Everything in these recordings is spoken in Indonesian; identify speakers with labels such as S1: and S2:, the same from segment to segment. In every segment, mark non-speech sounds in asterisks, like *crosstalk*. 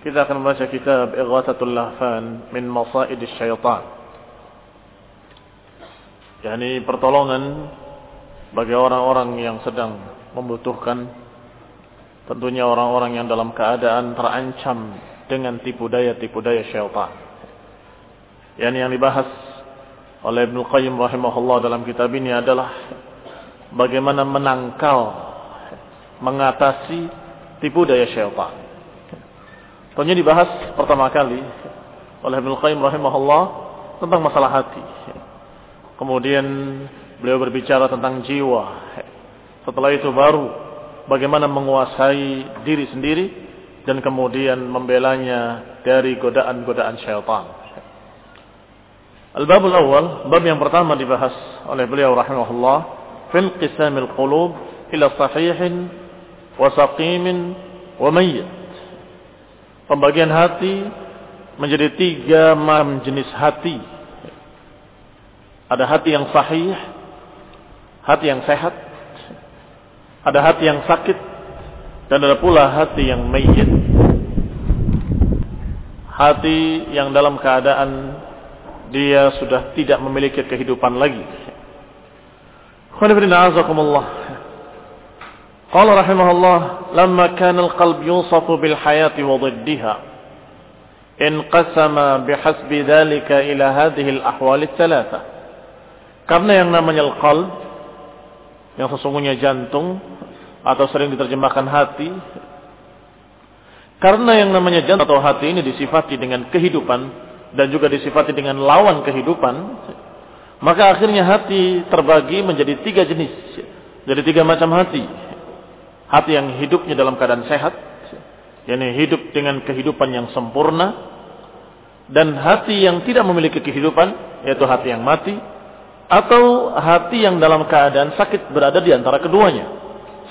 S1: Kita akan membaca kitab Ighathatul Lahfan min Masaid Syaitan. yakni pertolongan bagi orang-orang yang sedang membutuhkan tentunya orang-orang yang dalam keadaan terancam dengan tipu daya tipu daya syaitan. Yani yang dibahas oleh Ibnu Qayyim rahimahullah dalam kitab ini adalah bagaimana menangkal mengatasi tipu daya syaitan. Tentunya dibahas pertama kali oleh Ibnu Qayyim rahimahullah tentang masalah hati. Kemudian beliau berbicara tentang jiwa. Setelah itu baru bagaimana menguasai diri sendiri dan kemudian membelanya dari godaan-godaan syaitan. Al-babul awal, bab yang pertama dibahas oleh beliau rahimahullah fil qisamil qulub ila sahihin wa saqimin wa mayyit pembagian hati menjadi tiga macam jenis hati. Ada hati yang sahih, hati yang sehat, ada hati yang sakit, dan ada pula hati yang mayit. Hati yang dalam keadaan dia sudah tidak memiliki kehidupan lagi. Khonifidina azakumullah. Qala rahimahullah, "Lamma kana al-qalb yusafu bil hayati wa dhiddiha, inqasama bihasbi dhalika ila hadhihi al-ahwal ath-thalatha." Karena yang namanya al-qalb yang sesungguhnya jantung atau sering diterjemahkan hati karena yang namanya jantung atau hati ini disifati dengan kehidupan dan juga disifati dengan lawan kehidupan, maka akhirnya hati terbagi menjadi tiga jenis, jadi tiga macam hati hati yang hidupnya dalam keadaan sehat, yakni hidup dengan kehidupan yang sempurna, dan hati yang tidak memiliki kehidupan, yaitu hati yang mati, atau hati yang dalam keadaan sakit berada di antara keduanya.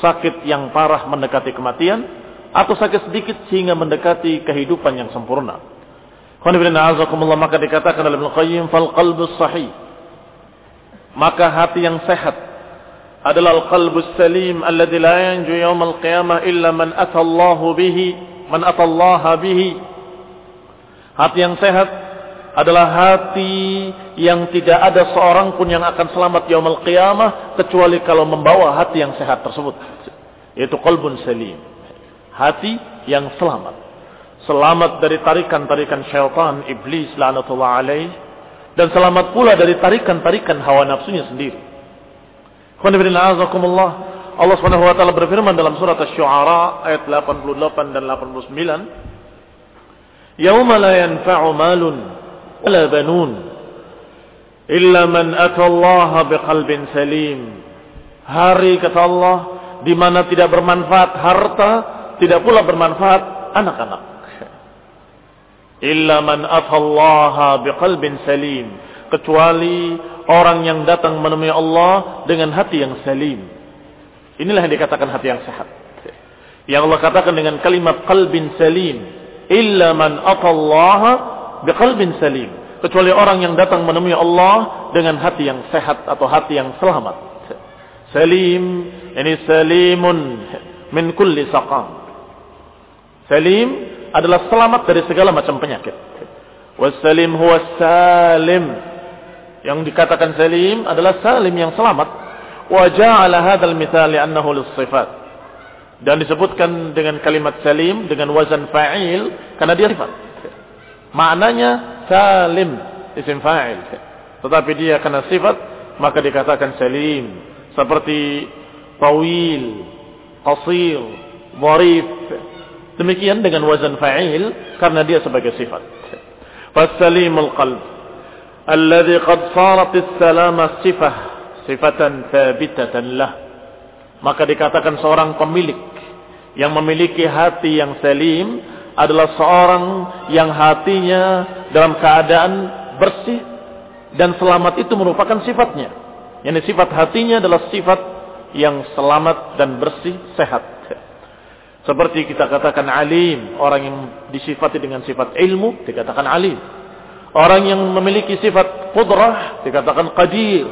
S1: Sakit yang parah mendekati kematian, atau sakit sedikit sehingga mendekati kehidupan yang sempurna. Maka dikatakan dalam Al-Qayyim, fal qalbus sahih. Maka hati yang sehat adalah al-qalbus salim alladhi la yanju yawmal qiyamah illa man atallahu bihi man atallaha bihi. Hati yang sehat adalah hati yang tidak ada seorang pun yang akan selamat yaumul qiyamah kecuali kalau membawa hati yang sehat tersebut yaitu qalbun salim. Hati yang selamat. Selamat dari tarikan-tarikan syaitan iblis la'natullah alaih dan selamat pula dari tarikan-tarikan hawa nafsunya sendiri Allah Subhanahu wa taala berfirman dalam surat Asy-Syu'ara ayat 88 dan 89 Yauma la yanfa'u malun wala banun illa man ata Allah biqalbin salim Hari kata Allah di mana tidak bermanfaat harta, tidak pula bermanfaat anak-anak. *laughs* Illa man atallaha biqalbin salim. Kecuali orang yang datang menemui Allah dengan hati yang salim. Inilah yang dikatakan hati yang sehat. Yang Allah katakan dengan kalimat qalbin salim. Illa man atallaha biqalbin salim. Kecuali orang yang datang menemui Allah dengan hati yang sehat atau hati yang selamat. Salim, ini salimun min kulli saqam. Salim adalah selamat dari segala macam penyakit. Wassalim huwa salim. Yang dikatakan salim adalah salim yang selamat. Wa ja'ala hadzal mithal li'annahu lis-sifat. Dan disebutkan dengan kalimat salim dengan wazan fa'il karena dia sifat. Maknanya salim isim fa'il. Tetapi dia karena sifat maka dikatakan salim. Seperti tawil, qasir, dharif, Demikian dengan wazan fa'il karena dia sebagai sifat. Fasalimul qalb alladhi qad sarat as-salama sifah sifatan thabitatan lah. Maka dikatakan seorang pemilik yang memiliki hati yang salim adalah seorang yang hatinya dalam keadaan bersih dan selamat itu merupakan sifatnya. Yang sifat hatinya adalah sifat yang selamat dan bersih, sehat. Seperti kita katakan alim, orang yang disifati dengan sifat ilmu dikatakan alim. Orang yang memiliki sifat qudrah dikatakan qadir.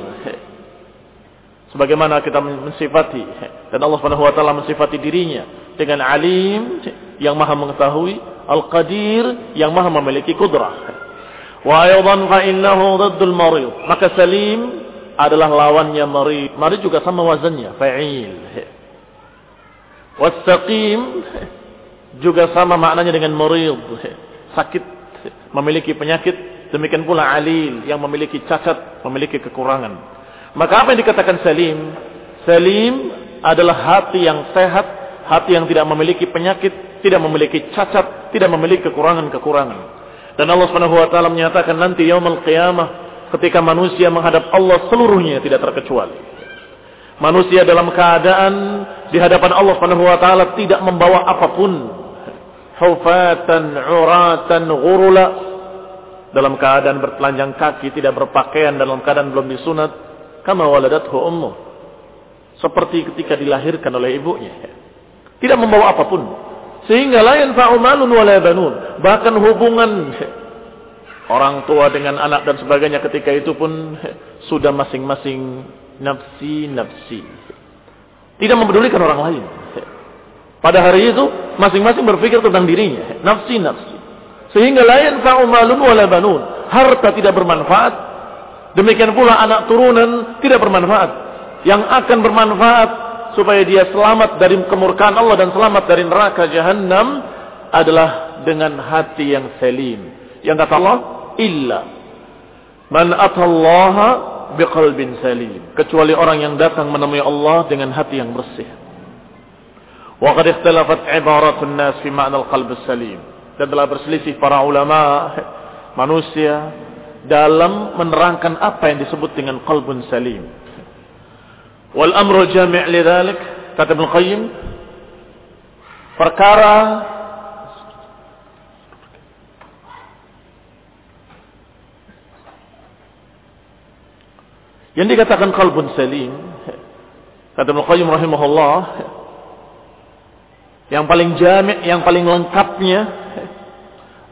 S1: Sebagaimana kita mensifati dan Allah Subhanahu wa taala mensifati dirinya dengan alim yang maha mengetahui, al-qadir yang maha memiliki qudrah. Wa aydan fa innahu dhaddul marid. Maka salim adalah lawannya marid. Marid juga sama wazannya, fa'il. Wastaqim juga sama maknanya dengan murid, sakit, memiliki penyakit, demikian pula alil yang memiliki cacat, memiliki kekurangan. Maka apa yang dikatakan salim? Salim adalah hati yang sehat, hati yang tidak memiliki penyakit, tidak memiliki cacat, tidak memiliki kekurangan-kekurangan. Dan Allah Subhanahu wa taala menyatakan nanti yaumul qiyamah ketika manusia menghadap Allah seluruhnya tidak terkecuali. Manusia dalam keadaan di hadapan Allah Subhanahu wa taala tidak membawa apa pun. Hufatan, uratan, ghurula dalam keadaan bertelanjang kaki, tidak berpakaian dalam keadaan belum disunat, kama waladathu ummuh. Seperti ketika dilahirkan oleh ibunya. Tidak membawa apa pun. Sehingga la yanfa'u malun. Bahkan hubungan orang tua dengan anak dan sebagainya ketika itu pun sudah masing-masing nafsi-nafsi. Tidak mempedulikan orang lain. Pada hari itu masing-masing berpikir tentang dirinya, nafsi-nafsi. Sehingga lain malun wala banun. Harta tidak bermanfaat. Demikian pula anak turunan tidak bermanfaat. Yang akan bermanfaat supaya dia selamat dari kemurkaan Allah dan selamat dari neraka jahanam adalah dengan hati yang selim. Yang kata Allah, illa man atallaha biqalbin salim kecuali orang yang datang menemui Allah dengan hati yang bersih wa qad ikhtalafat ibaratun nas fi ma'na al-qalb salim dan telah berselisih para ulama *laughs* manusia dalam menerangkan apa yang disebut dengan qalbun salim. Wal amru jami' lidzalik kata Ibnu Qayyim perkara Yang dikatakan kalbun salim, kata Ibnu Qayyim rahimahullah, yang paling jami' yang paling lengkapnya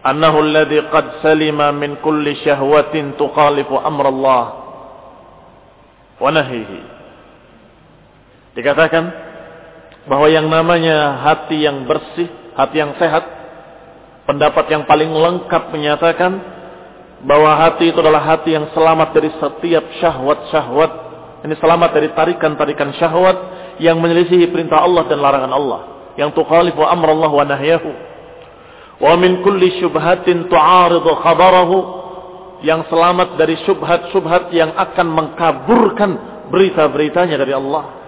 S1: annahu alladhi qad salima min kulli syahwatin tuqalifu amra Allah wa nahihi. Dikatakan bahwa yang namanya hati yang bersih, hati yang sehat, pendapat yang paling lengkap menyatakan bahwa hati itu adalah hati yang selamat dari setiap syahwat-syahwat. Ini selamat dari tarikan-tarikan syahwat yang menyelisihi perintah Allah dan larangan Allah. Yang tukhalifu amr Allah wa nahyahu. Wa min kulli syubhatin tu'aridu khabarahu. Yang selamat dari syubhat-syubhat yang akan mengkaburkan berita-beritanya dari Allah.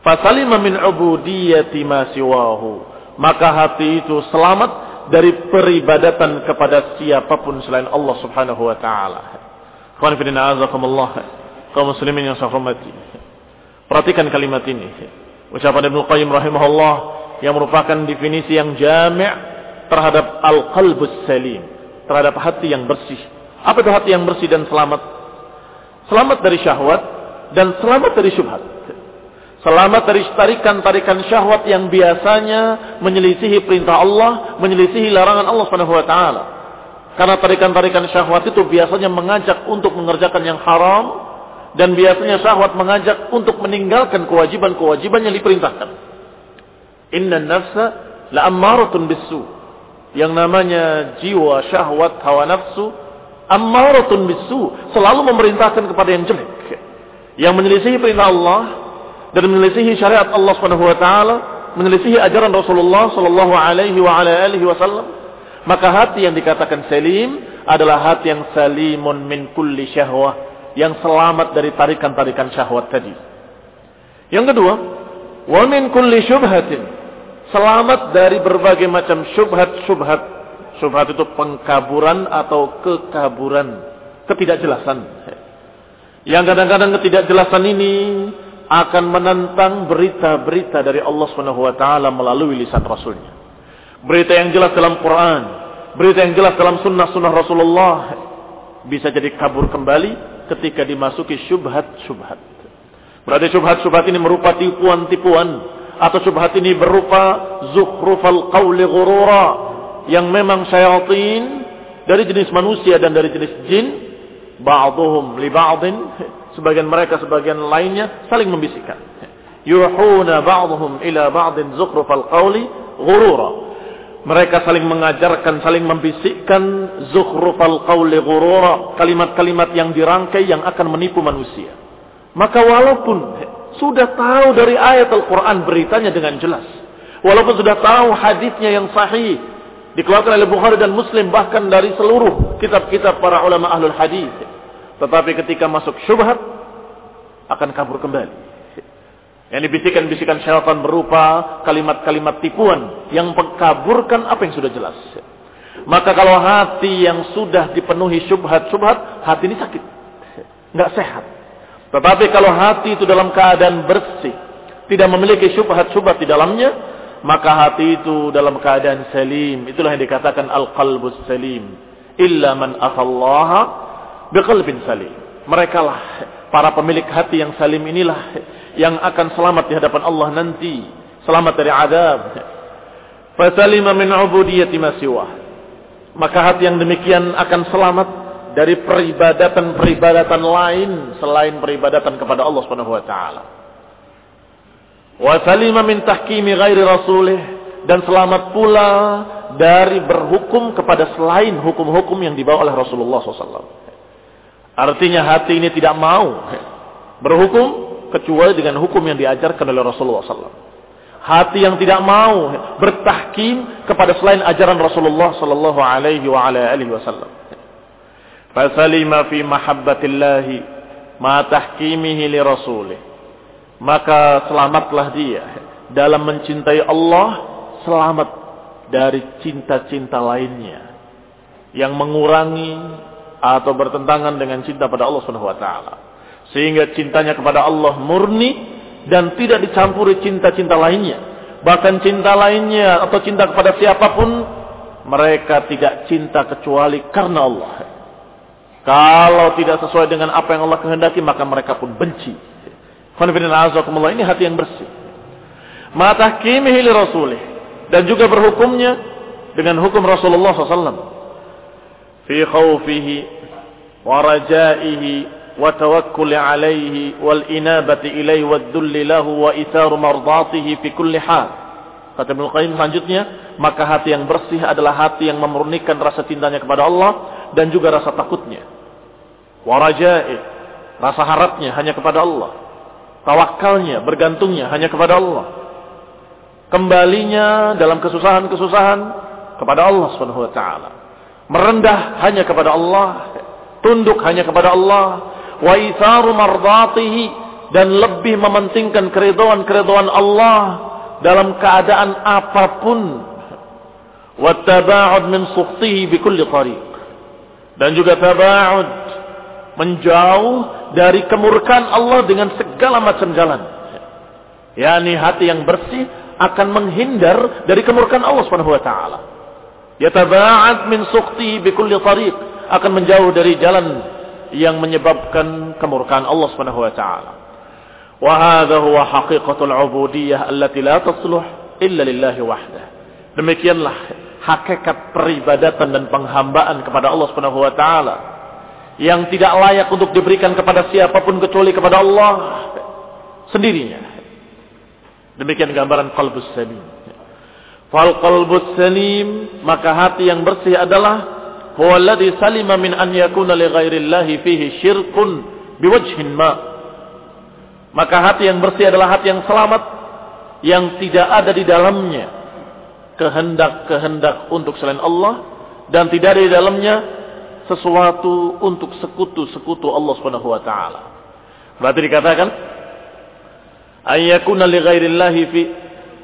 S1: Fasalima min ubudiyati ma siwahu. Maka hati itu selamat dari peribadatan kepada siapa pun selain Allah Subhanahu wa taala. Ikhwan fillah azakumullah. Kaum muslimin yang saya hormati. Perhatikan kalimat ini. Ucapan Ibnu Qayyim rahimahullah yang merupakan definisi yang jami' terhadap al-qalbus salim, terhadap hati yang bersih. Apa itu hati yang bersih dan selamat? Selamat dari syahwat dan selamat dari syubhat. Selamat dari tarikan-tarikan syahwat yang biasanya menyelisihi perintah Allah, menyelisihi larangan Allah Subhanahu wa taala. Karena tarikan-tarikan syahwat itu biasanya mengajak untuk mengerjakan yang haram dan biasanya syahwat mengajak untuk meninggalkan kewajiban-kewajiban yang diperintahkan. Inna nafsa la ammaratun bisu. Yang namanya jiwa syahwat hawa nafsu ammaratun bisu, selalu memerintahkan kepada yang jelek. Yang menyelisihi perintah Allah dan menyelisihi syariat Allah taala, menyelisihi ajaran Rasulullah sallallahu alaihi wasallam, maka hati yang dikatakan salim adalah hati yang salimun min kulli syahwah, yang selamat dari tarikan-tarikan syahwat tadi. Yang kedua, wa min kulli syubhatin. Selamat dari berbagai macam syubhat-syubhat. Syubhat itu pengkaburan atau kekaburan, ketidakjelasan. Yang kadang-kadang ketidakjelasan ini akan menentang berita-berita dari Allah Subhanahu wa taala melalui lisan Rasulnya. Berita yang jelas dalam Quran, berita yang jelas dalam sunnah-sunnah Rasulullah bisa jadi kabur kembali ketika dimasuki syubhat-syubhat. Berarti syubhat-syubhat ini merupa tipuan-tipuan. Atau syubhat ini berupa zukhrufal qawli ghurura yang memang syaitan dari jenis manusia dan dari jenis jin ba'dhum li ba'din *laughs* sebagian mereka sebagian lainnya saling membisikkan. Yuhuna ba'dhum ila ba'din zukhrufal qawli ghurura mereka saling mengajarkan saling membisikkan zukhrufal qawli ghurura kalimat-kalimat yang dirangkai yang akan menipu manusia maka walaupun sudah tahu dari ayat Al-Quran beritanya dengan jelas walaupun sudah tahu hadisnya yang sahih dikeluarkan oleh Bukhari dan Muslim bahkan dari seluruh kitab-kitab para ulama ahlul hadis tetapi ketika masuk syubhat akan kabur kembali. Yang dibisikkan-bisikan syaitan berupa kalimat-kalimat tipuan yang mengkaburkan apa yang sudah jelas. Maka kalau hati yang sudah dipenuhi syubhat-syubhat, hati ini sakit. Nggak sehat. Tetapi kalau hati itu dalam keadaan bersih, tidak memiliki syubhat-syubhat di dalamnya, maka hati itu dalam keadaan salim. Itulah yang dikatakan al-qalbus salim. Illa man afallaha biqalbin salim. Mereka lah para pemilik hati yang salim inilah yang akan selamat di hadapan Allah nanti, selamat dari azab. Fasalima min ubudiyati ma Maka hati yang demikian akan selamat dari peribadatan-peribadatan lain selain peribadatan kepada Allah Subhanahu wa taala. Wa salima min tahkimi ghairi rasulih dan selamat pula dari berhukum kepada selain hukum-hukum yang dibawa oleh Rasulullah SAW. Artinya hati ini tidak mau berhukum kecuali dengan hukum yang diajarkan oleh Rasulullah SAW. Hati yang tidak mau bertahkim kepada selain ajaran Rasulullah Sallallahu Alaihi Wasallam. Fasalima fi mahabbatillahi ma tahkimihi li rasulih. Maka selamatlah dia dalam mencintai Allah selamat dari cinta-cinta lainnya yang mengurangi atau bertentangan dengan cinta pada Allah Subhanahu wa taala. Sehingga cintanya kepada Allah murni dan tidak dicampuri cinta-cinta lainnya. Bahkan cinta lainnya atau cinta kepada siapa pun, mereka tidak cinta kecuali karena Allah. Kalau tidak sesuai dengan apa yang Allah kehendaki, maka mereka pun benci. Ini hati yang bersih. Matahkimihi li rasulih. Dan juga berhukumnya dengan hukum Rasulullah SAW. Fi khawfihi wa rajaihi وتوكل عليه والإنابة إليه والذل له وإثار مرضاته في كل حال Kata Ibnu Qayyim selanjutnya, maka hati yang bersih adalah hati yang memurnikan rasa cintanya kepada Allah dan juga rasa takutnya. Waraja'i, rasa harapnya hanya kepada Allah. Tawakalnya, bergantungnya hanya kepada Allah. Kembalinya dalam kesusahan-kesusahan kepada Allah Subhanahu wa taala merendah hanya kepada Allah, tunduk hanya kepada Allah, wa itharu mardatihi dan lebih mementingkan keridhaan-keridhaan Allah dalam keadaan apa pun. Wa taba'ud min sukhtihi bi kulli tariq. Dan juga taba'ud menjauh dari kemurkaan Allah dengan segala macam jalan. yakni hati yang bersih akan menghindar dari kemurkaan Allah Subhanahu wa taala. Yataba'ad min suqti bi kulli tariq, akan menjauh dari jalan yang menyebabkan kemurkaan Allah Subhanahu wa taala. Wa hadha huwa haqiqatul ubudiyyah allati la tasluh illa lillahi wahdah. Demikianlah hakikat peribadatan dan penghambaan kepada Allah Subhanahu wa taala yang tidak layak untuk diberikan kepada siapa pun kecuali kepada Allah sendirinya. Demikian gambaran qalbus salim. Fal qalbus salim, maka hati yang bersih adalah huwa salima min an yakuna li ghairillahi fihi syirkun biwajhin ma. Maka hati yang bersih adalah hati yang selamat yang tidak ada di dalamnya kehendak-kehendak untuk selain Allah dan tidak ada di dalamnya sesuatu untuk sekutu-sekutu Allah Subhanahu wa taala. Berarti dikatakan ayyakuna li ghairillahi fi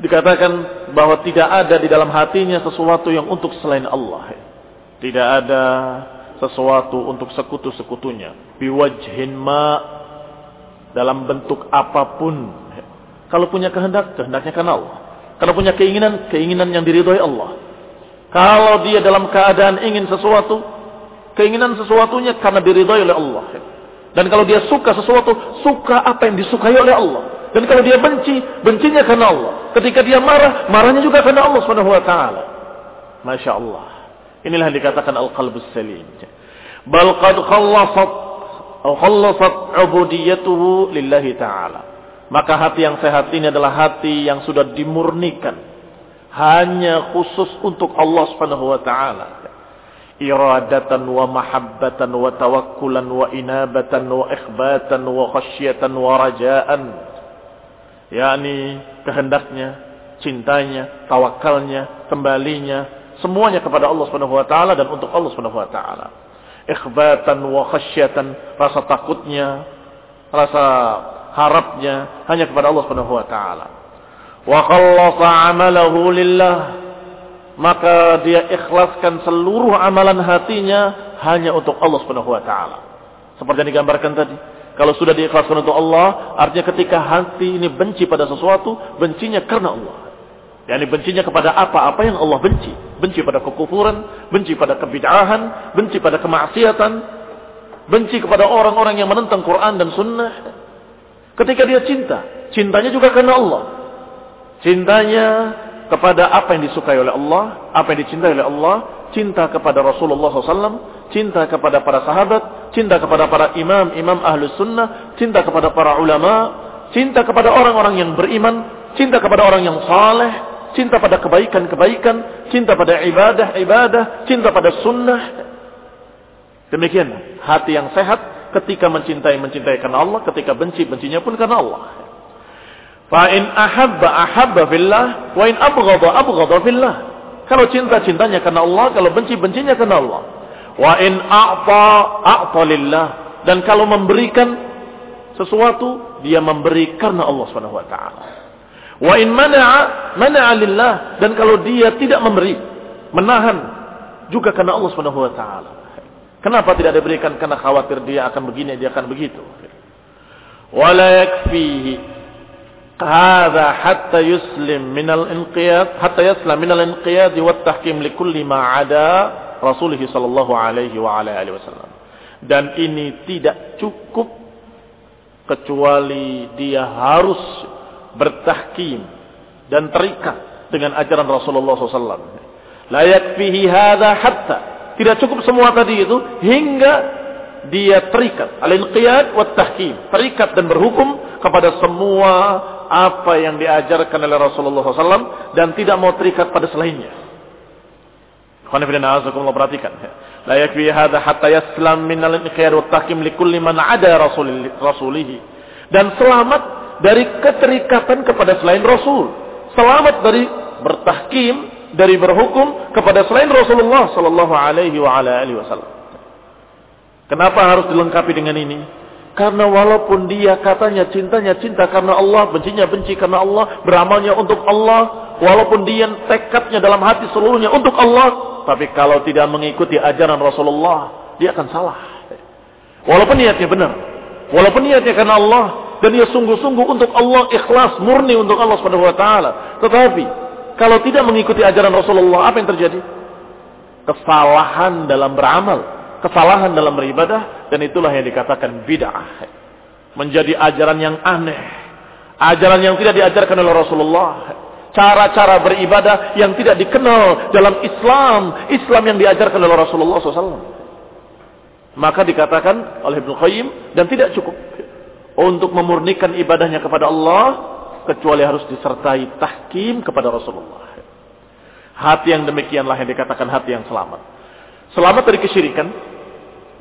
S1: dikatakan bahwa tidak ada di dalam hatinya sesuatu yang untuk selain Allah. Tidak ada sesuatu untuk sekutu-sekutunya. Biwajhin ma dalam bentuk apa pun. Kalau punya kehendak, kehendaknya karena Allah. Kalau punya keinginan, keinginan yang diridhoi Allah. Kalau dia dalam keadaan ingin sesuatu, keinginan sesuatunya karena diridhoi oleh Allah. Dan kalau dia suka sesuatu, suka apa yang disukai oleh Allah. Dan kalau dia benci, bencinya karena Allah. Ketika dia marah, marahnya juga karena Allah Subhanahu wa taala. Masya Allah. Inilah yang dikatakan al-qalbus salim. Bal qad khallasat atau khallasat ubudiyatuhu lillahi ta'ala. Maka hati yang sehat ini adalah hati yang sudah dimurnikan hanya khusus untuk Allah Subhanahu wa taala. Iradatan wa mahabbatan wa tawakkulan wa inabatan wa ikhbatan wa khasyatan wa rajaan yakni kehendaknya, cintanya, tawakalnya, kembalinya, semuanya kepada Allah Subhanahu wa taala dan untuk Allah Subhanahu wa taala. Ikhbatan wa khasyatan, rasa takutnya, rasa harapnya hanya kepada Allah Subhanahu wa taala. Wa khallasa 'amalahu lillah maka dia ikhlaskan seluruh amalan hatinya hanya untuk Allah Subhanahu wa taala. Seperti yang digambarkan tadi. Kalau sudah diikhlaskan untuk Allah, artinya ketika hati ini benci pada sesuatu, bencinya karena Allah. Yani bencinya kepada apa-apa yang Allah benci. Benci pada kekufuran, benci pada kebid'ahan, benci pada kemaksiatan, benci kepada orang-orang yang menentang Quran dan Sunnah. Ketika dia cinta, cintanya juga karena Allah. Cintanya kepada apa yang disukai oleh Allah, apa yang dicintai oleh Allah, cinta kepada Rasulullah SAW, cinta kepada para sahabat, cinta kepada para imam, imam ahlus sunnah, cinta kepada para ulama, cinta kepada orang-orang yang beriman, cinta kepada orang yang saleh, cinta pada kebaikan-kebaikan, cinta pada ibadah-ibadah, cinta pada sunnah. Demikian hati yang sehat ketika mencintai mencintai karena Allah, ketika benci bencinya pun karena Allah. Fa in ahabba ahabba fillah wa in abghadha abghadha fillah. Kalau cinta cintanya karena Allah, kalau benci bencinya karena Allah. Wa in a'ta a'ta lillah. Dan kalau memberikan sesuatu, dia memberi karena Allah Subhanahu wa taala. Wa in mana'a mana'a lillah. Dan kalau dia tidak memberi, menahan juga karena Allah Subhanahu wa taala. Kenapa tidak diberikan? Karena khawatir dia akan begini, dia akan begitu. Wala yakfihi هذا حتى يسلم من الانقياد حتى يسلم من الانقياد والتحكيم لكل ما عدا رسوله صلى الله عليه وعلى آله وسلم dan ini tidak cukup kecuali dia harus bertahkim dan terikat dengan ajaran Rasulullah SAW. La yakfihi hadha hatta. Tidak cukup semua tadi itu hingga dia terikat. Al-inqiyad wa tahkim. Terikat dan berhukum kepada semua apa yang diajarkan oleh Rasulullah SAW dan tidak mau terikat pada selainnya. Khonifidina perhatikan. La yakfi hadha hatta yaslam min al-inqiyad wa tahkim li man ada rasulihi. Dan selamat dari keterikatan kepada selain Rasul. Selamat dari bertahkim, dari berhukum kepada selain Rasulullah sallallahu alaihi wasallam. Kenapa harus dilengkapi dengan ini? Karena walaupun dia katanya cintanya cinta karena Allah, bencinya benci karena Allah, beramalnya untuk Allah, walaupun dia tekadnya dalam hati seluruhnya untuk Allah, tapi kalau tidak mengikuti ajaran Rasulullah, dia akan salah. Walaupun niatnya benar, walaupun niatnya karena Allah, dan dia sungguh-sungguh untuk Allah ikhlas murni untuk Allah Subhanahu wa taala. Tetapi kalau tidak mengikuti ajaran Rasulullah, apa yang terjadi? Kesalahan dalam beramal, kesalahan dalam beribadah dan itulah yang dikatakan bid'ah. Menjadi ajaran yang aneh, ajaran yang tidak diajarkan oleh Rasulullah. Cara-cara beribadah yang tidak dikenal dalam Islam, Islam yang diajarkan oleh Rasulullah SAW. Maka dikatakan oleh Ibnu Qayyim dan tidak cukup untuk memurnikan ibadahnya kepada Allah kecuali harus disertai tahkim kepada Rasulullah. Hati yang demikianlah yang dikatakan hati yang selamat. Selamat dari kesyirikan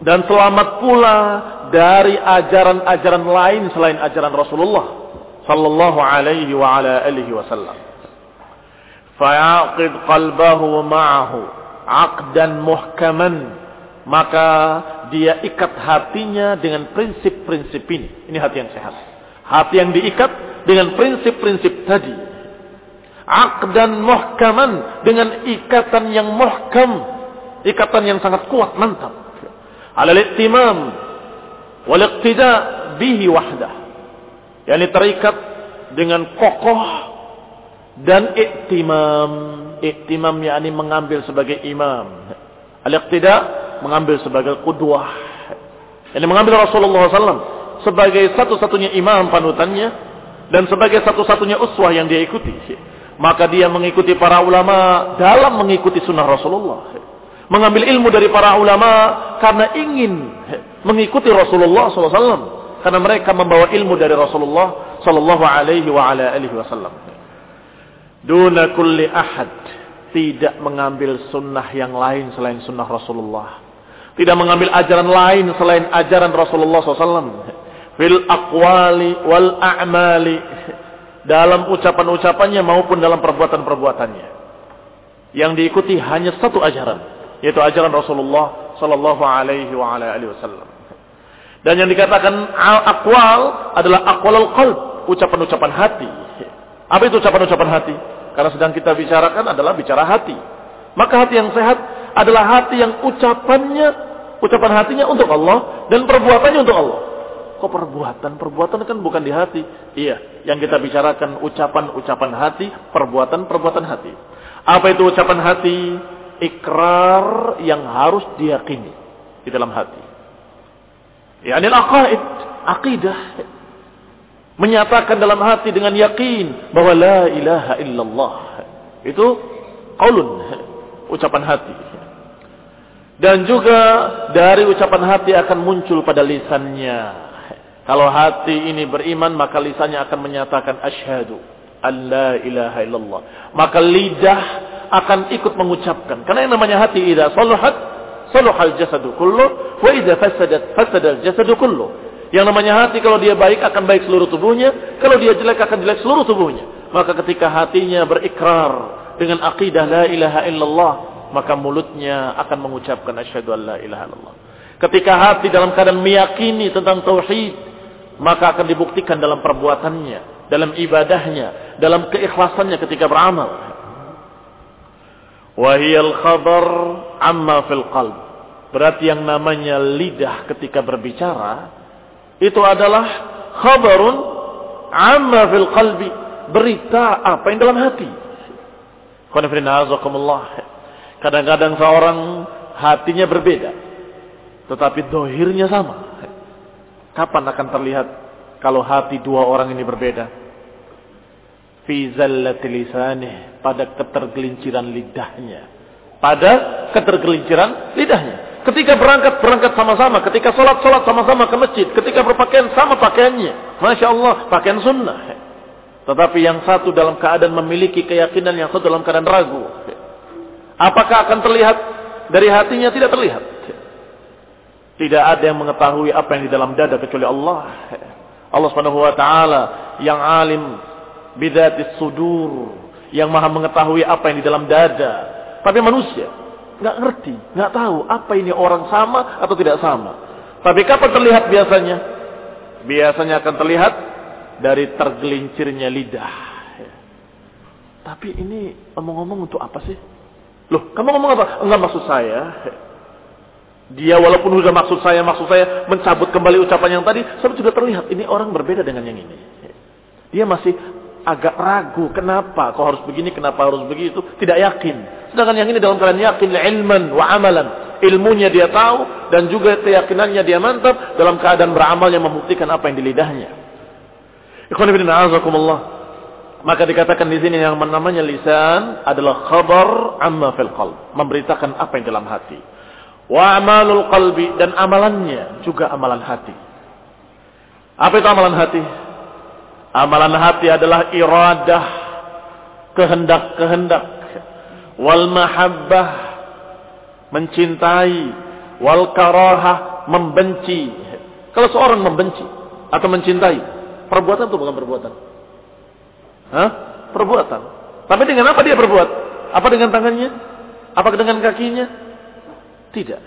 S1: dan selamat pula dari ajaran-ajaran lain selain ajaran Rasulullah sallallahu alaihi wa ala alihi wasallam. Fa'aqid qalbahu ma'ahu 'aqdan muhkaman maka dia ikat hatinya dengan prinsip-prinsip ini. Ini hati yang sehat. Hati yang diikat dengan prinsip-prinsip tadi. Aqdan muhkaman dengan ikatan yang muhkam. Ikatan yang sangat kuat, mantap. Alal iktimam wal bihi wahdah. Yani terikat dengan kokoh dan iktimam. Iktimam yakni mengambil sebagai imam. Al-iqtida mengambil sebagai kudwah. Ini mengambil Rasulullah SAW sebagai satu-satunya imam panutannya dan sebagai satu-satunya uswah yang dia ikuti. Maka dia mengikuti para ulama dalam mengikuti sunnah Rasulullah. Mengambil ilmu dari para ulama karena ingin mengikuti Rasulullah SAW. Karena mereka membawa ilmu dari Rasulullah Sallallahu Alaihi wa ala alihi Wasallam. Duna kulli ahad tidak mengambil sunnah yang lain selain sunnah Rasulullah tidak mengambil ajaran lain selain ajaran Rasulullah SAW. Fil aqwali wal a'mali. Dalam ucapan-ucapannya maupun dalam perbuatan-perbuatannya. Yang diikuti hanya satu ajaran. Yaitu ajaran Rasulullah Sallallahu Alaihi Wasallam. Dan yang dikatakan akwal adalah akwal qalb. Ucapan-ucapan hati. Apa itu ucapan-ucapan hati? Karena sedang kita bicarakan adalah bicara hati. Maka hati yang sehat adalah hati yang ucapannya, ucapan hatinya untuk Allah dan perbuatannya untuk Allah. Kok perbuatan? Perbuatan kan bukan di hati. Iya, yang kita bicarakan ucapan-ucapan hati, perbuatan-perbuatan hati. Apa itu ucapan hati? Ikrar yang harus diyakini di dalam hati. Ya, ini aqaid, akidah. Menyatakan dalam hati dengan yakin bahwa la ilaha illallah. Itu qaulun, ucapan hati. Dan juga dari ucapan hati akan muncul pada lisannya. Kalau hati ini beriman, maka lisannya akan menyatakan asyhadu an la ilaha illallah. Maka lidah akan ikut mengucapkan. Karena yang namanya hati idza saluhat saluhal jasadu kullu wa idza fasadat fasadal jasadu kullu. Yang namanya hati kalau dia baik akan baik seluruh tubuhnya, kalau dia jelek akan jelek seluruh tubuhnya. Maka ketika hatinya berikrar dengan akidah la ilaha illallah, maka mulutnya akan mengucapkan asyhadu alla ilaha illallah. Ketika hati dalam keadaan meyakini tentang tauhid, maka akan dibuktikan dalam perbuatannya, dalam ibadahnya, dalam keikhlasannya ketika beramal. Wahiyal khabar amma fil qalb. Berarti yang namanya lidah ketika berbicara itu adalah khabarun amma fil qalbi. Berita apa yang dalam hati. Azakumullah. Kadang-kadang seorang hatinya berbeda. Tetapi dohirnya sama. Kapan akan terlihat kalau hati dua orang ini berbeda? Pada ketergelinciran lidahnya. Pada ketergelinciran lidahnya. Ketika berangkat, berangkat sama-sama. Ketika sholat, sholat sama-sama ke masjid. Ketika berpakaian, sama pakaiannya. Masya Allah, pakaian sunnah. Tetapi yang satu dalam keadaan memiliki keyakinan, yang satu dalam keadaan ragu. Apakah akan terlihat dari hatinya? Tidak terlihat. Tidak ada yang mengetahui apa yang di dalam dada kecuali Allah. Allah Subhanahu wa taala yang alim bidzatis sudur, yang maha mengetahui apa yang di dalam dada. Tapi manusia nggak ngerti, nggak tahu apa ini orang sama atau tidak sama. Tapi kapan terlihat biasanya? Biasanya akan terlihat dari tergelincirnya lidah. Tapi ini omong-omong untuk apa sih? Loh, kamu ngomong apa? Enggak maksud saya. Dia walaupun sudah maksud saya, maksud saya mencabut kembali ucapan yang tadi, tapi sudah terlihat ini orang berbeda dengan yang ini. Dia masih agak ragu, kenapa kok harus begini, kenapa harus begitu, tidak yakin. Sedangkan yang ini dalam keadaan yakin, ilman wa amalan. Ilmunya dia tahu dan juga keyakinannya dia mantap dalam keadaan beramal yang membuktikan apa yang di lidahnya. Ikhwan ibn Maka dikatakan di sini yang namanya lisan adalah khabar amma fil qalb, memberitakan apa yang dalam hati. Wa amalul qalbi dan amalannya juga amalan hati. Apa itu amalan hati? Amalan hati adalah iradah, kehendak-kehendak, wal mahabbah, mencintai, wal karahah, membenci. Kalau seorang membenci atau mencintai, perbuatan itu bukan perbuatan. Hah? Perbuatan. Tapi dengan apa dia berbuat? Apa dengan tangannya? Apa dengan kakinya? Tidak.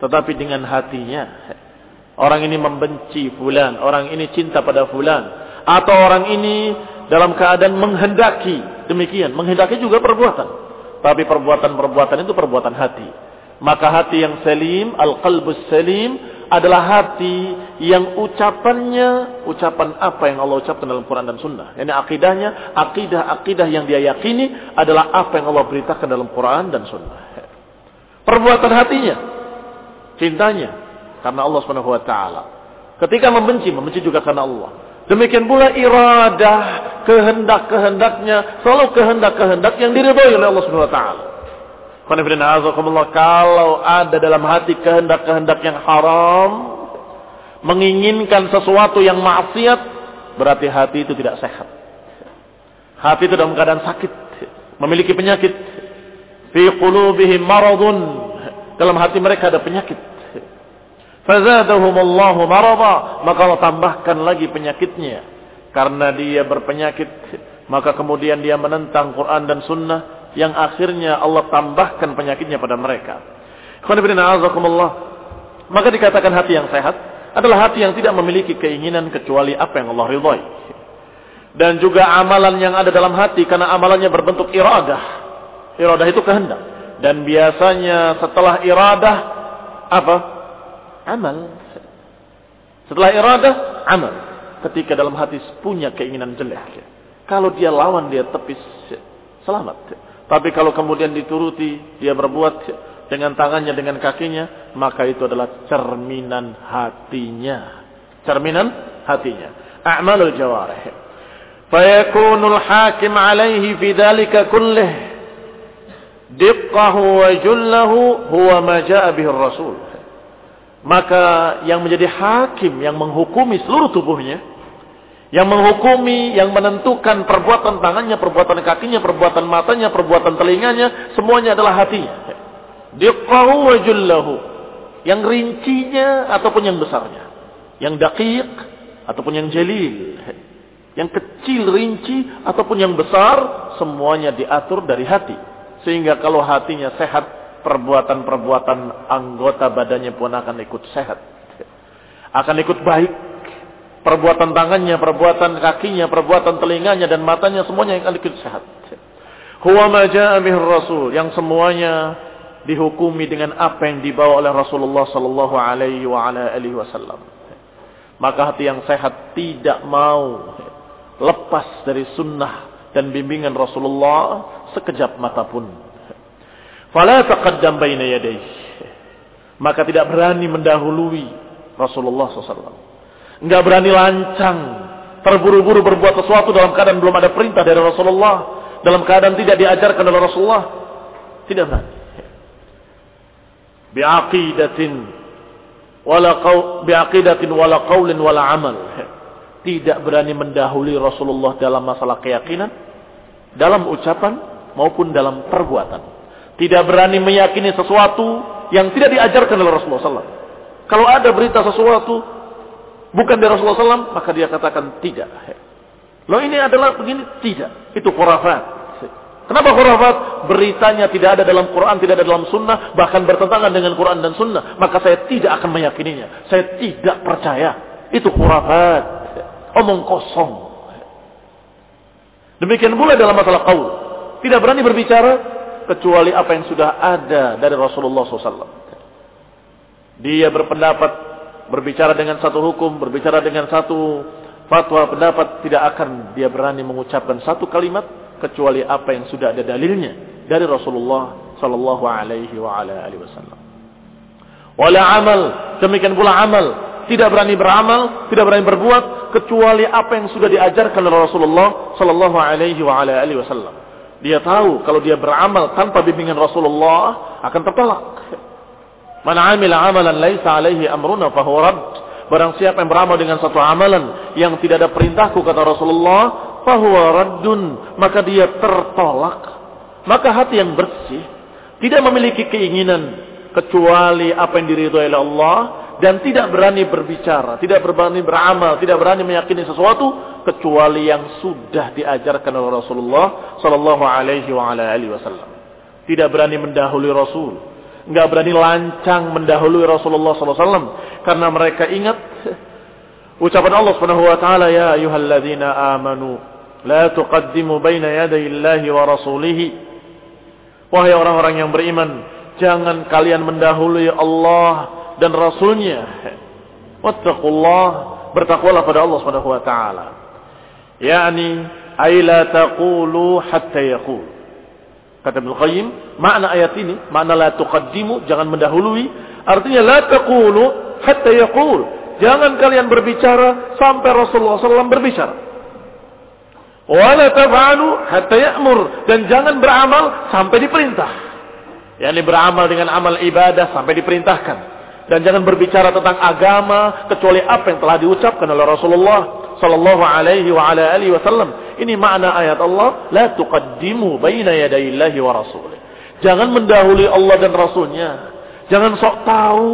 S1: Tetapi dengan hatinya. Orang ini membenci fulan. Orang ini cinta pada fulan. Atau orang ini dalam keadaan menghendaki. Demikian. Menghendaki juga perbuatan. Tapi perbuatan-perbuatan itu perbuatan hati. Maka hati yang salim, al-qalbus salim, adalah hati yang ucapannya, ucapan apa yang Allah ucapkan dalam Quran dan Sunnah. Ini akidahnya, akidah-akidah yang dia yakini adalah apa yang Allah beritakan dalam Quran dan Sunnah. Perbuatan hatinya, cintanya karena Allah Subhanahu wa taala. Ketika membenci, membenci juga karena Allah. Demikian pula iradah, kehendak-kehendaknya, selalu kehendak-kehendak yang diridhoi oleh Allah Subhanahu wa taala. Kalau ada dalam hati kehendak-kehendak yang haram, menginginkan sesuatu yang maksiat, berarti hati itu tidak sehat. Hati itu dalam keadaan sakit, memiliki penyakit. Fi qulubihim. Dalam hati mereka ada penyakit. Fazadahumullahu marada. Maka Allah tambahkan lagi penyakitnya. Karena dia berpenyakit. Maka kemudian dia menentang Quran dan Sunnah. Yang akhirnya Allah tambahkan penyakitnya pada mereka. Maka dikatakan hati yang sehat. Adalah hati yang tidak memiliki keinginan kecuali apa yang Allah ridhoi. Dan juga amalan yang ada dalam hati. Karena amalannya berbentuk iradah Iradah itu kehendak. Dan biasanya setelah iradah apa? Amal. Setelah iradah, amal. Ketika dalam hati punya keinginan jelek. Kalau dia lawan, dia tepis. Selamat. Tapi kalau kemudian dituruti, dia berbuat dengan tangannya, dengan kakinya, maka itu adalah cerminan hatinya. Cerminan hatinya. A'malul jawarih. Fayakunul hakim alaihi fi dhalika kullih diqqahu wa jullahu huwa ma rasul maka yang menjadi hakim yang menghukumi seluruh tubuhnya yang menghukumi yang menentukan perbuatan tangannya perbuatan kakinya perbuatan matanya perbuatan telinganya semuanya adalah hatinya diqqahu wa jullahu. Yang rincinya ataupun yang besarnya. Yang daqiq ataupun yang jalil. Yang kecil rinci ataupun yang besar semuanya diatur dari hati. Sehingga kalau hatinya sehat, perbuatan-perbuatan anggota badannya pun akan ikut sehat. Akan ikut baik. Perbuatan tangannya, perbuatan kakinya, perbuatan telinganya dan matanya semuanya akan ikut sehat. Huwa maja'a rasul yang semuanya dihukumi dengan apa yang dibawa oleh Rasulullah sallallahu alaihi wasallam. Maka hati yang sehat tidak mau lepas dari sunnah dan bimbingan Rasulullah sekejap mata pun. Fala taqaddam baina yadayhi. Maka tidak berani mendahului Rasulullah SAW. Enggak berani lancang. Terburu-buru berbuat sesuatu dalam keadaan belum ada perintah dari Rasulullah. Dalam keadaan tidak diajarkan oleh Rasulullah. Tidak berani. Biaqidatin. Wala biaqidatin wala qawlin wala amal. Tidak berani mendahului Rasulullah dalam masalah keyakinan. Dalam ucapan maupun dalam perbuatan. Tidak berani meyakini sesuatu yang tidak diajarkan oleh Rasulullah SAW. Kalau ada berita sesuatu bukan dari Rasulullah SAW, maka dia katakan tidak. Loh ini adalah begini? Tidak. Itu khurafat. Kenapa khurafat? Beritanya tidak ada dalam Quran, tidak ada dalam sunnah, bahkan bertentangan dengan Quran dan sunnah. Maka saya tidak akan meyakininya. Saya tidak percaya. Itu khurafat. Omong kosong. Demikian pula dalam masalah qaul. Tidak berani berbicara kecuali apa yang sudah ada dari Rasulullah SAW. Dia berpendapat, berbicara dengan satu hukum, berbicara dengan satu fatwa pendapat, tidak akan dia berani mengucapkan satu kalimat kecuali apa yang sudah ada dalilnya dari Rasulullah sallallahu alaihi wa ala alihi wasallam. Wala amal, demikian pula amal, tidak berani beramal, tidak berani berbuat kecuali apa yang sudah diajarkan oleh Rasulullah sallallahu alaihi wa ala alihi wasallam. Dia tahu kalau dia beramal tanpa bimbingan Rasulullah akan tertolak. Man amila amalan laisa alaihi amruna fahuwa rad. Barang siapa yang beramal dengan satu amalan yang tidak ada perintahku kata Rasulullah, fahuwa raddun, maka dia tertolak. Maka hati yang bersih tidak memiliki keinginan kecuali apa yang diridhoi oleh Allah dan tidak berani berbicara, tidak berani beramal, tidak berani meyakini sesuatu kecuali yang sudah diajarkan oleh Rasulullah sallallahu alaihi wasallam. Tidak berani mendahului Rasul, enggak berani lancang mendahului Rasulullah wasallam karena mereka ingat ucapan Allah Subhanahu wa taala ya ayyuhalladzina amanu la tuqaddimu baina yaday Allahi wa rasulih. Wahai orang-orang yang beriman, jangan kalian mendahului Allah dan Rasulnya. Wattaqullah, bertakwalah pada Allah Subhanahu wa taala. Yani ay taqulu hatta yaqul. Kata Ibnu Qayyim, makna ayat ini, makna la tuqaddimu, jangan mendahului, artinya la taqulu hatta yaqul. Jangan kalian berbicara sampai Rasulullah SAW berbicara. Wala taf'alu hatta ya'mur dan jangan beramal sampai diperintah. Yani beramal dengan amal ibadah sampai diperintahkan. Dan jangan berbicara tentang agama kecuali apa yang telah diucapkan oleh Rasulullah sallallahu alaihi wa ala alihi wasallam. Ini makna ayat Allah, la tuqaddimu baina yadayillahi wa rasulih. Jangan mendahului Allah dan Rasulnya. Jangan sok tahu.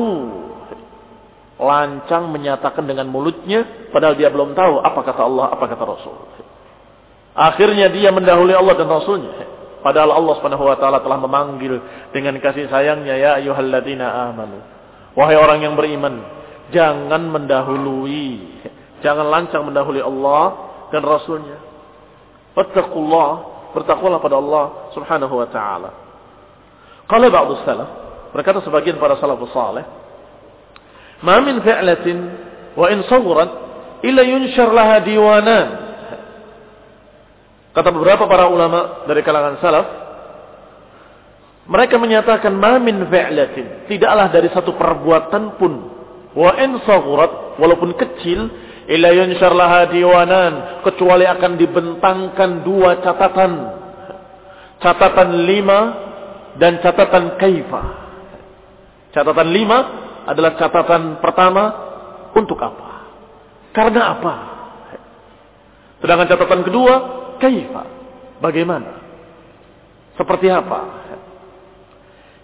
S1: Lancang menyatakan dengan mulutnya padahal dia belum tahu apa kata Allah, apa kata Rasul. Akhirnya dia mendahului Allah dan Rasulnya. Padahal Allah Subhanahu wa taala telah memanggil dengan kasih sayangnya ya ayyuhalladzina amanu. Wahai orang yang beriman, jangan mendahului Jangan lancang mendahului Allah dan Rasulnya. Wattaqullah, bertakwalah pada Allah Subhanahu wa taala. Qala ba'd salaf, berkata sebagian para salafus saleh, "Ma min fi'latin wa in sawrat illa yunshar laha diwanan." Kata beberapa para ulama dari kalangan salaf, mereka menyatakan ma min fi'latin, tidaklah dari satu perbuatan pun wa in sawrat walaupun kecil illa yunshar laha diwanan kecuali akan dibentangkan dua catatan. Catatan lima dan catatan kaifa. Catatan lima adalah catatan pertama untuk apa? Karena apa? Sedangkan catatan kedua kaifa? Bagaimana? Seperti apa?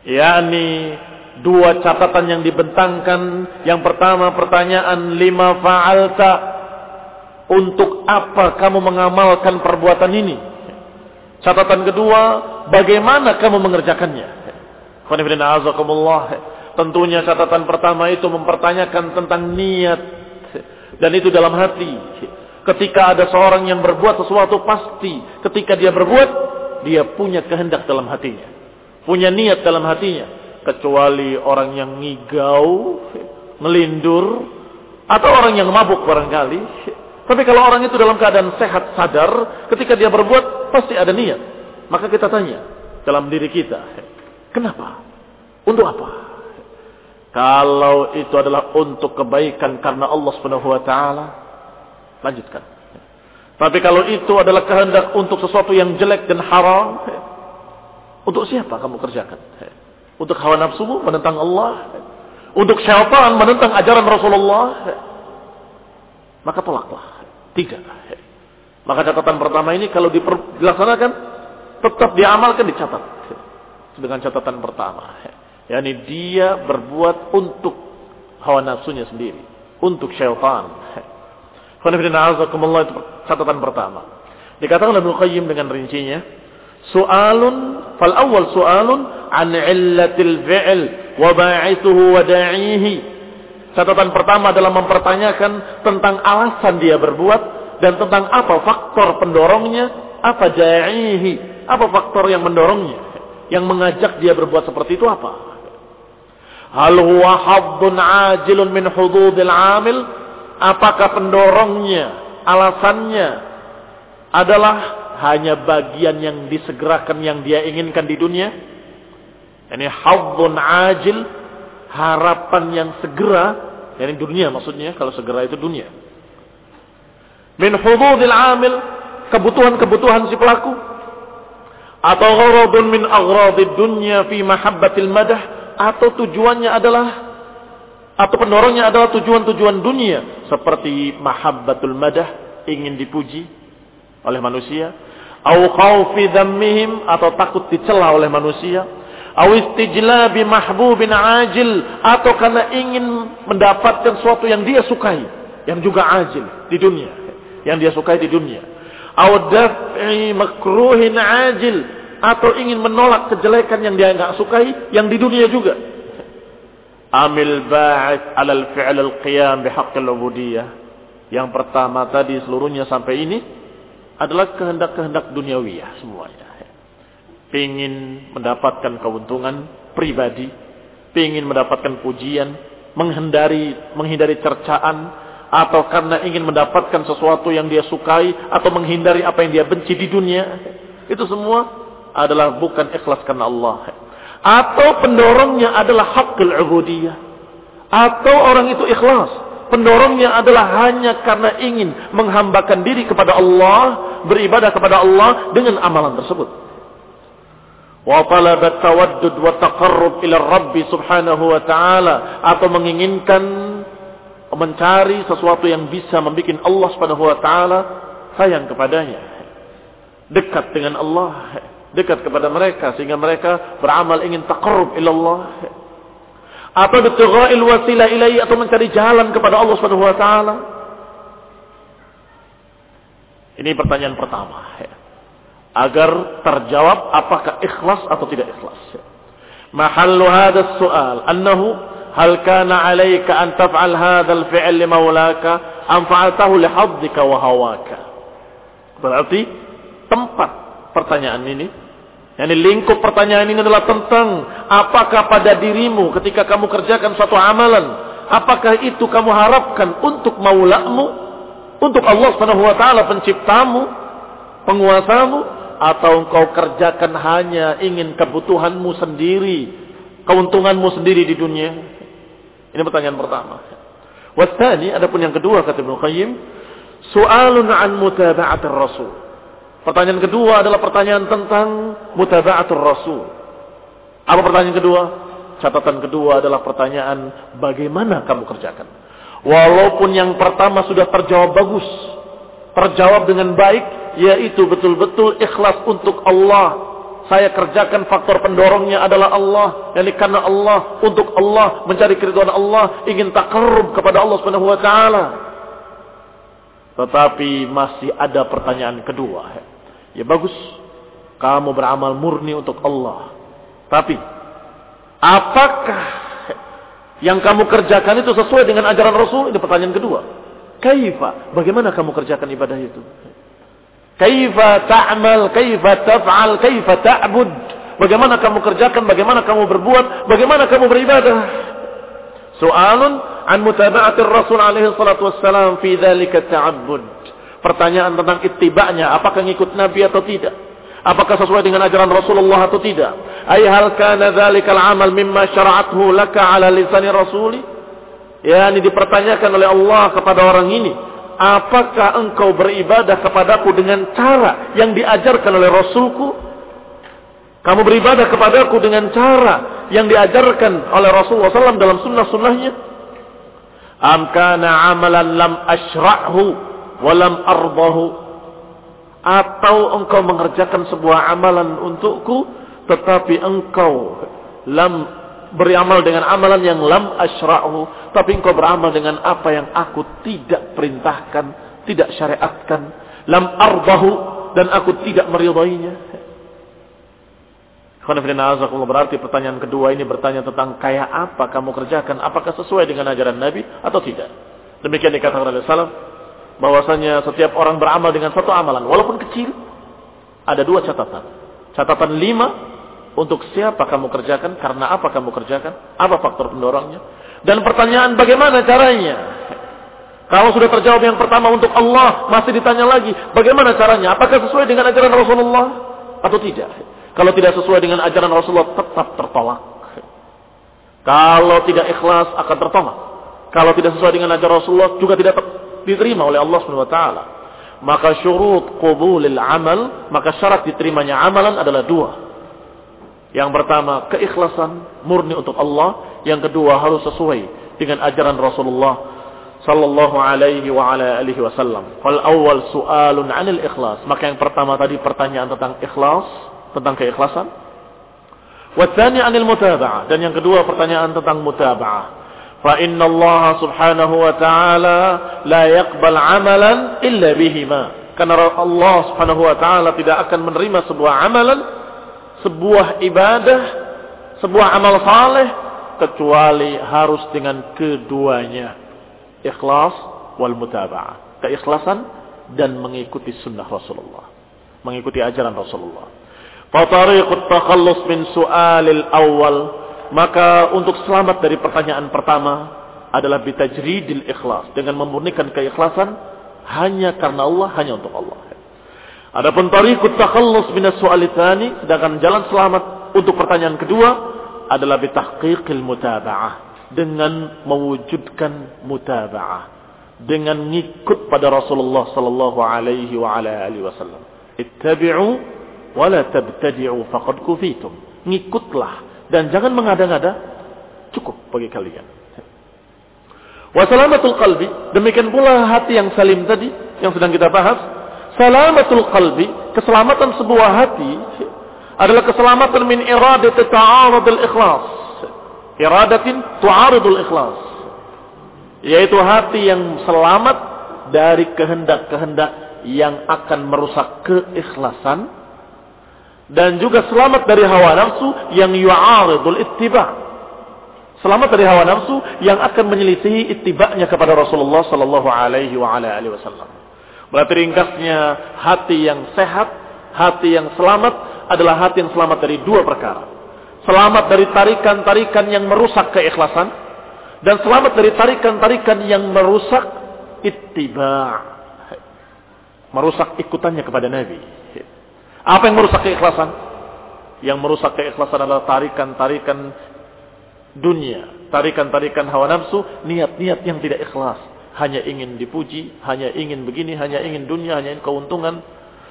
S1: Yakni dua catatan yang dibentangkan. Yang pertama pertanyaan lima fa'alta. Untuk apa kamu mengamalkan perbuatan ini? Catatan kedua, bagaimana kamu mengerjakannya? Tentunya catatan pertama itu mempertanyakan tentang niat. Dan itu dalam hati. Ketika ada seorang yang berbuat sesuatu pasti. Ketika dia berbuat, dia punya kehendak dalam hatinya. Punya niat dalam hatinya kecuali orang yang ngigau, melindur, atau orang yang mabuk barangkali. Tapi kalau orang itu dalam keadaan sehat, sadar, ketika dia berbuat, pasti ada niat. Maka kita tanya dalam diri kita, kenapa? Untuk apa? Kalau itu adalah untuk kebaikan karena Allah Subhanahu wa taala, lanjutkan. Tapi kalau itu adalah kehendak untuk sesuatu yang jelek dan haram, untuk siapa kamu kerjakan? Untuk hawa nafsumu menentang Allah. Untuk syaitan menentang ajaran Rasulullah. Maka tolaklah. Tidak. Maka catatan pertama ini kalau dilaksanakan tetap diamalkan dicatat. Dengan catatan pertama. yakni dia berbuat untuk hawa nafsunya sendiri. Untuk syaitan. itu catatan pertama. Dikatakan Ibnu Qayyim dengan rincinya. Soalun, fal awal soalun an illatil fi'l wa ba'ithuhu wa da'ihi. Catatan pertama adalah mempertanyakan tentang alasan dia berbuat dan tentang apa faktor pendorongnya, apa da'ihi, apa faktor yang mendorongnya, yang mengajak dia berbuat seperti itu apa. Hal huwa haddun ajilun min hududil amil? Apakah pendorongnya, alasannya adalah hanya bagian yang disegerakan yang dia inginkan di dunia? Ini haddun ajil, harapan yang segera, yani dunia maksudnya, kalau segera itu dunia. Min hududil amil, kebutuhan-kebutuhan si pelaku. Atau gharadun min aghradid dunya fi mahabbatil madah atau tujuannya adalah atau pendorongnya adalah tujuan-tujuan dunia seperti mahabbatul madah ingin dipuji oleh manusia au khaufi dhammihim atau takut dicela oleh manusia au istijlabi mahbubin ajil atau karena ingin mendapatkan sesuatu yang dia sukai yang juga ajil di dunia yang dia sukai di dunia au makruhin ajil atau ingin menolak kejelekan yang dia nggak sukai yang di dunia juga. Amil ba'id alal fi'l al-qiyam bihaqqil ubudiyah. Yang pertama tadi seluruhnya sampai ini adalah kehendak-kehendak duniawiyah semuanya. Pingin mendapatkan keuntungan pribadi, pingin mendapatkan pujian, menghindari menghindari cercaan atau karena ingin mendapatkan sesuatu yang dia sukai atau menghindari apa yang dia benci di dunia. Itu semua adalah bukan ikhlas karena Allah. Atau pendorongnya adalah hakul ubudiyah. Atau orang itu ikhlas. Pendorongnya adalah hanya karena ingin menghambakan diri kepada Allah, beribadah kepada Allah dengan amalan tersebut. Wa taqarrub ila Rabbi subhanahu wa ta'ala. Atau menginginkan mencari sesuatu yang bisa membuat Allah subhanahu wa ta'ala sayang kepadanya. Dekat dengan Allah. Dekat kepada mereka. Sehingga mereka beramal ingin taqarrub ilallah atau bitghail wasilah ilaihi. Atau mencari jalan kepada Allah Subhanahu wa taala. Ini pertanyaan pertama agar terjawab apakah ikhlas atau tidak ikhlas. Mahallu hadha soal annahu hal kana alayka an taf'al hadha al-fi'l li maulaka am fa'altahu li haddika wa hawaka. Berarti tempat pertanyaan ini Yani lingkup pertanyaan ini adalah tentang apakah pada dirimu ketika kamu kerjakan suatu amalan, apakah itu kamu harapkan untuk maulamu, untuk Allah Subhanahu wa taala penciptamu, penguasamu atau engkau kerjakan hanya ingin kebutuhanmu sendiri, keuntunganmu sendiri di dunia? Ini pertanyaan pertama. Wasani, adapun yang kedua kata Ibnu Qayyim, soalun an mutaba'atir rasul. Pertanyaan kedua adalah pertanyaan tentang mutaba'atul rasul. Apa pertanyaan kedua? Catatan kedua adalah pertanyaan bagaimana kamu kerjakan. Walaupun yang pertama sudah terjawab bagus, terjawab dengan baik, yaitu betul-betul ikhlas untuk Allah. Saya kerjakan faktor pendorongnya adalah Allah. Yani karena Allah, untuk Allah, mencari keridhaan Allah, ingin takarrub kepada Allah Subhanahu wa taala. Tetapi masih ada pertanyaan kedua. Ya bagus. Kamu beramal murni untuk Allah. Tapi, apakah yang kamu kerjakan itu sesuai dengan ajaran Rasul? Ini pertanyaan kedua. Kaifa? Bagaimana kamu kerjakan ibadah itu? Kaifa ta'mal, kaifa taf'al, kaifa ta'bud? Bagaimana kamu kerjakan, bagaimana kamu berbuat, bagaimana kamu beribadah? Soalun an mutaba'atir Rasul alaihi salatu wassalam fi dzalika ta'abbud. Pertanyaan tentang ittiba'nya, apakah ngikut Nabi atau tidak? Apakah sesuai dengan ajaran Rasulullah atau tidak? Ay hal kana dzalikal amal mimma syara'athu laka ala lisani rasuli? Ya, ini dipertanyakan oleh Allah kepada orang ini. Apakah engkau beribadah kepadaku dengan cara yang diajarkan oleh Rasulku? Kamu beribadah kepadaku dengan cara yang diajarkan oleh Rasulullah SAW dalam sunnah-sunnahnya? Am kana amalan lam ashra'hu walam arbahu atau engkau mengerjakan sebuah amalan untukku tetapi engkau lam beramal dengan amalan yang lam asyra'hu tapi engkau beramal dengan apa yang aku tidak perintahkan tidak syariatkan. Lam arbahu dan aku tidak meridainya berarti pertanyaan kedua ini bertanya tentang kayak apa kamu kerjakan? Apakah sesuai dengan ajaran Nabi atau tidak? Demikian dikatakan oleh salaf bahwasanya setiap orang beramal dengan satu amalan walaupun kecil ada dua catatan. Catatan lima Untuk siapa kamu kerjakan? Karena apa kamu kerjakan? Apa faktor pendorongnya? Dan pertanyaan bagaimana caranya? Kalau sudah terjawab yang pertama untuk Allah, masih ditanya lagi, bagaimana caranya? Apakah sesuai dengan ajaran Rasulullah atau tidak? Kalau tidak sesuai dengan ajaran Rasulullah, tetap tertolak. Kalau tidak ikhlas, akan tertolak. Kalau tidak sesuai dengan ajaran Rasulullah, juga tidak diterima oleh Allah SWT. Maka syurut qubulil amal, maka syarat diterimanya amalan adalah dua. Yang pertama, keikhlasan murni untuk Allah. Yang kedua, harus sesuai dengan ajaran Rasulullah sallallahu alaihi wa ala alihi wasallam. Fal awal su'alun 'anil ikhlas. Maka yang pertama tadi pertanyaan tentang ikhlas, tentang keikhlasan. 'anil mutaba'ah dan yang kedua pertanyaan tentang mutaba'ah. Fa inna Allah subhanahu wa ta'ala la yaqbal 'amalan illa bihima. Karena Allah subhanahu wa ta'ala tidak akan menerima sebuah amalan, sebuah ibadah, sebuah amal saleh kecuali harus dengan keduanya ikhlas wal mutaba'ah. Keikhlasan dan mengikuti sunnah Rasulullah. Mengikuti ajaran Rasulullah. Fatariqut takhallus min su'alil awal. Maka untuk selamat dari pertanyaan pertama adalah bitajridil ikhlas. Dengan memurnikan keikhlasan hanya karena Allah, hanya untuk Allah. Adapun tariqut takhallus min su'al tsani, sedangkan jalan selamat untuk pertanyaan kedua adalah bitahqiqil mutaba'ah dengan mewujudkan mutaba'ah dengan ngikut pada Rasulullah sallallahu alaihi wa ala alihi wasallam. Ittabi'u wa tabtadi'u faqad kufitum. Ngikutlah dan jangan mengada-ngada cukup bagi kalian. Wa salamatul qalbi demikian pula hati yang salim tadi yang sedang kita bahas salamatul qalbi keselamatan sebuah hati adalah keselamatan min iradati ta'arud al-ikhlas iradatin tu'aridul ikhlas. Yaitu hati yang selamat dari kehendak-kehendak yang akan merusak keikhlasan. Dan juga selamat dari hawa nafsu yang yu'aridul ittiba. Selamat dari hawa nafsu yang akan menyelisihi ittiba'nya kepada Rasulullah sallallahu alaihi wa ala alihi wasallam berarti ringkasnya hati yang sehat hati yang selamat adalah hati yang selamat dari dua perkara Selamat dari tarikan-tarikan yang merusak keikhlasan. Dan selamat dari tarikan-tarikan yang merusak ittiba. Merusak ikutannya kepada Nabi. Apa yang merusak keikhlasan? Yang merusak keikhlasan adalah tarikan-tarikan dunia. Tarikan-tarikan hawa nafsu. Niat-niat yang tidak ikhlas. Hanya ingin dipuji, hanya ingin begini, hanya ingin dunia, hanya ingin keuntungan.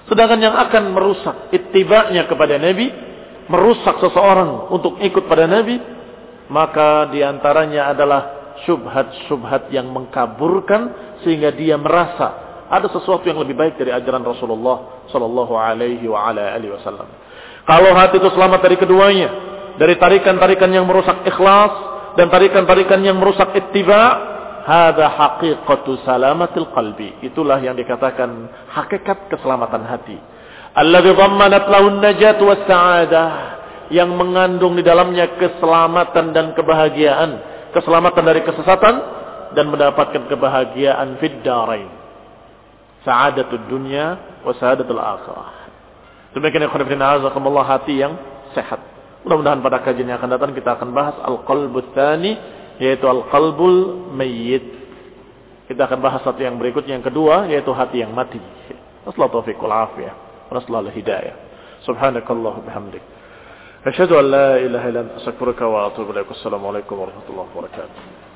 S1: Sedangkan yang akan merusak ittibanya kepada Nabi merusak seseorang untuk ikut pada Nabi, maka di antaranya adalah syubhat-syubhat yang mengkaburkan sehingga dia merasa ada sesuatu yang lebih baik dari ajaran Rasulullah Sallallahu Alaihi Wasallam. Kalau hati itu selamat dari keduanya, dari tarikan-tarikan yang merusak ikhlas dan tarikan-tarikan yang merusak ittiba, hada haqiqatu salamatil qalbi. Itulah yang dikatakan hakikat keselamatan hati alladhi dhammanat lahu najat was sa'adah yang mengandung di dalamnya keselamatan dan kebahagiaan, keselamatan dari kesesatan dan mendapatkan kebahagiaan fid darain. Sa'adatud dunya wa sa'adatul akhirah. Demikian ikhwan fillah azakumullah hati yang sehat. Mudah-mudahan pada kajian yang akan datang kita akan bahas al-qalbut tsani yaitu al-qalbul mayyit. Kita akan bahas satu yang berikutnya yang kedua yaitu hati yang mati. Wassalatu taufiqul afiyah. Wassalatu hidayah. Subhanakallah bihamdik. Asyhadu an la ilaha illa anta wa atubu ilaik. Assalamualaikum warahmatullahi wabarakatuh.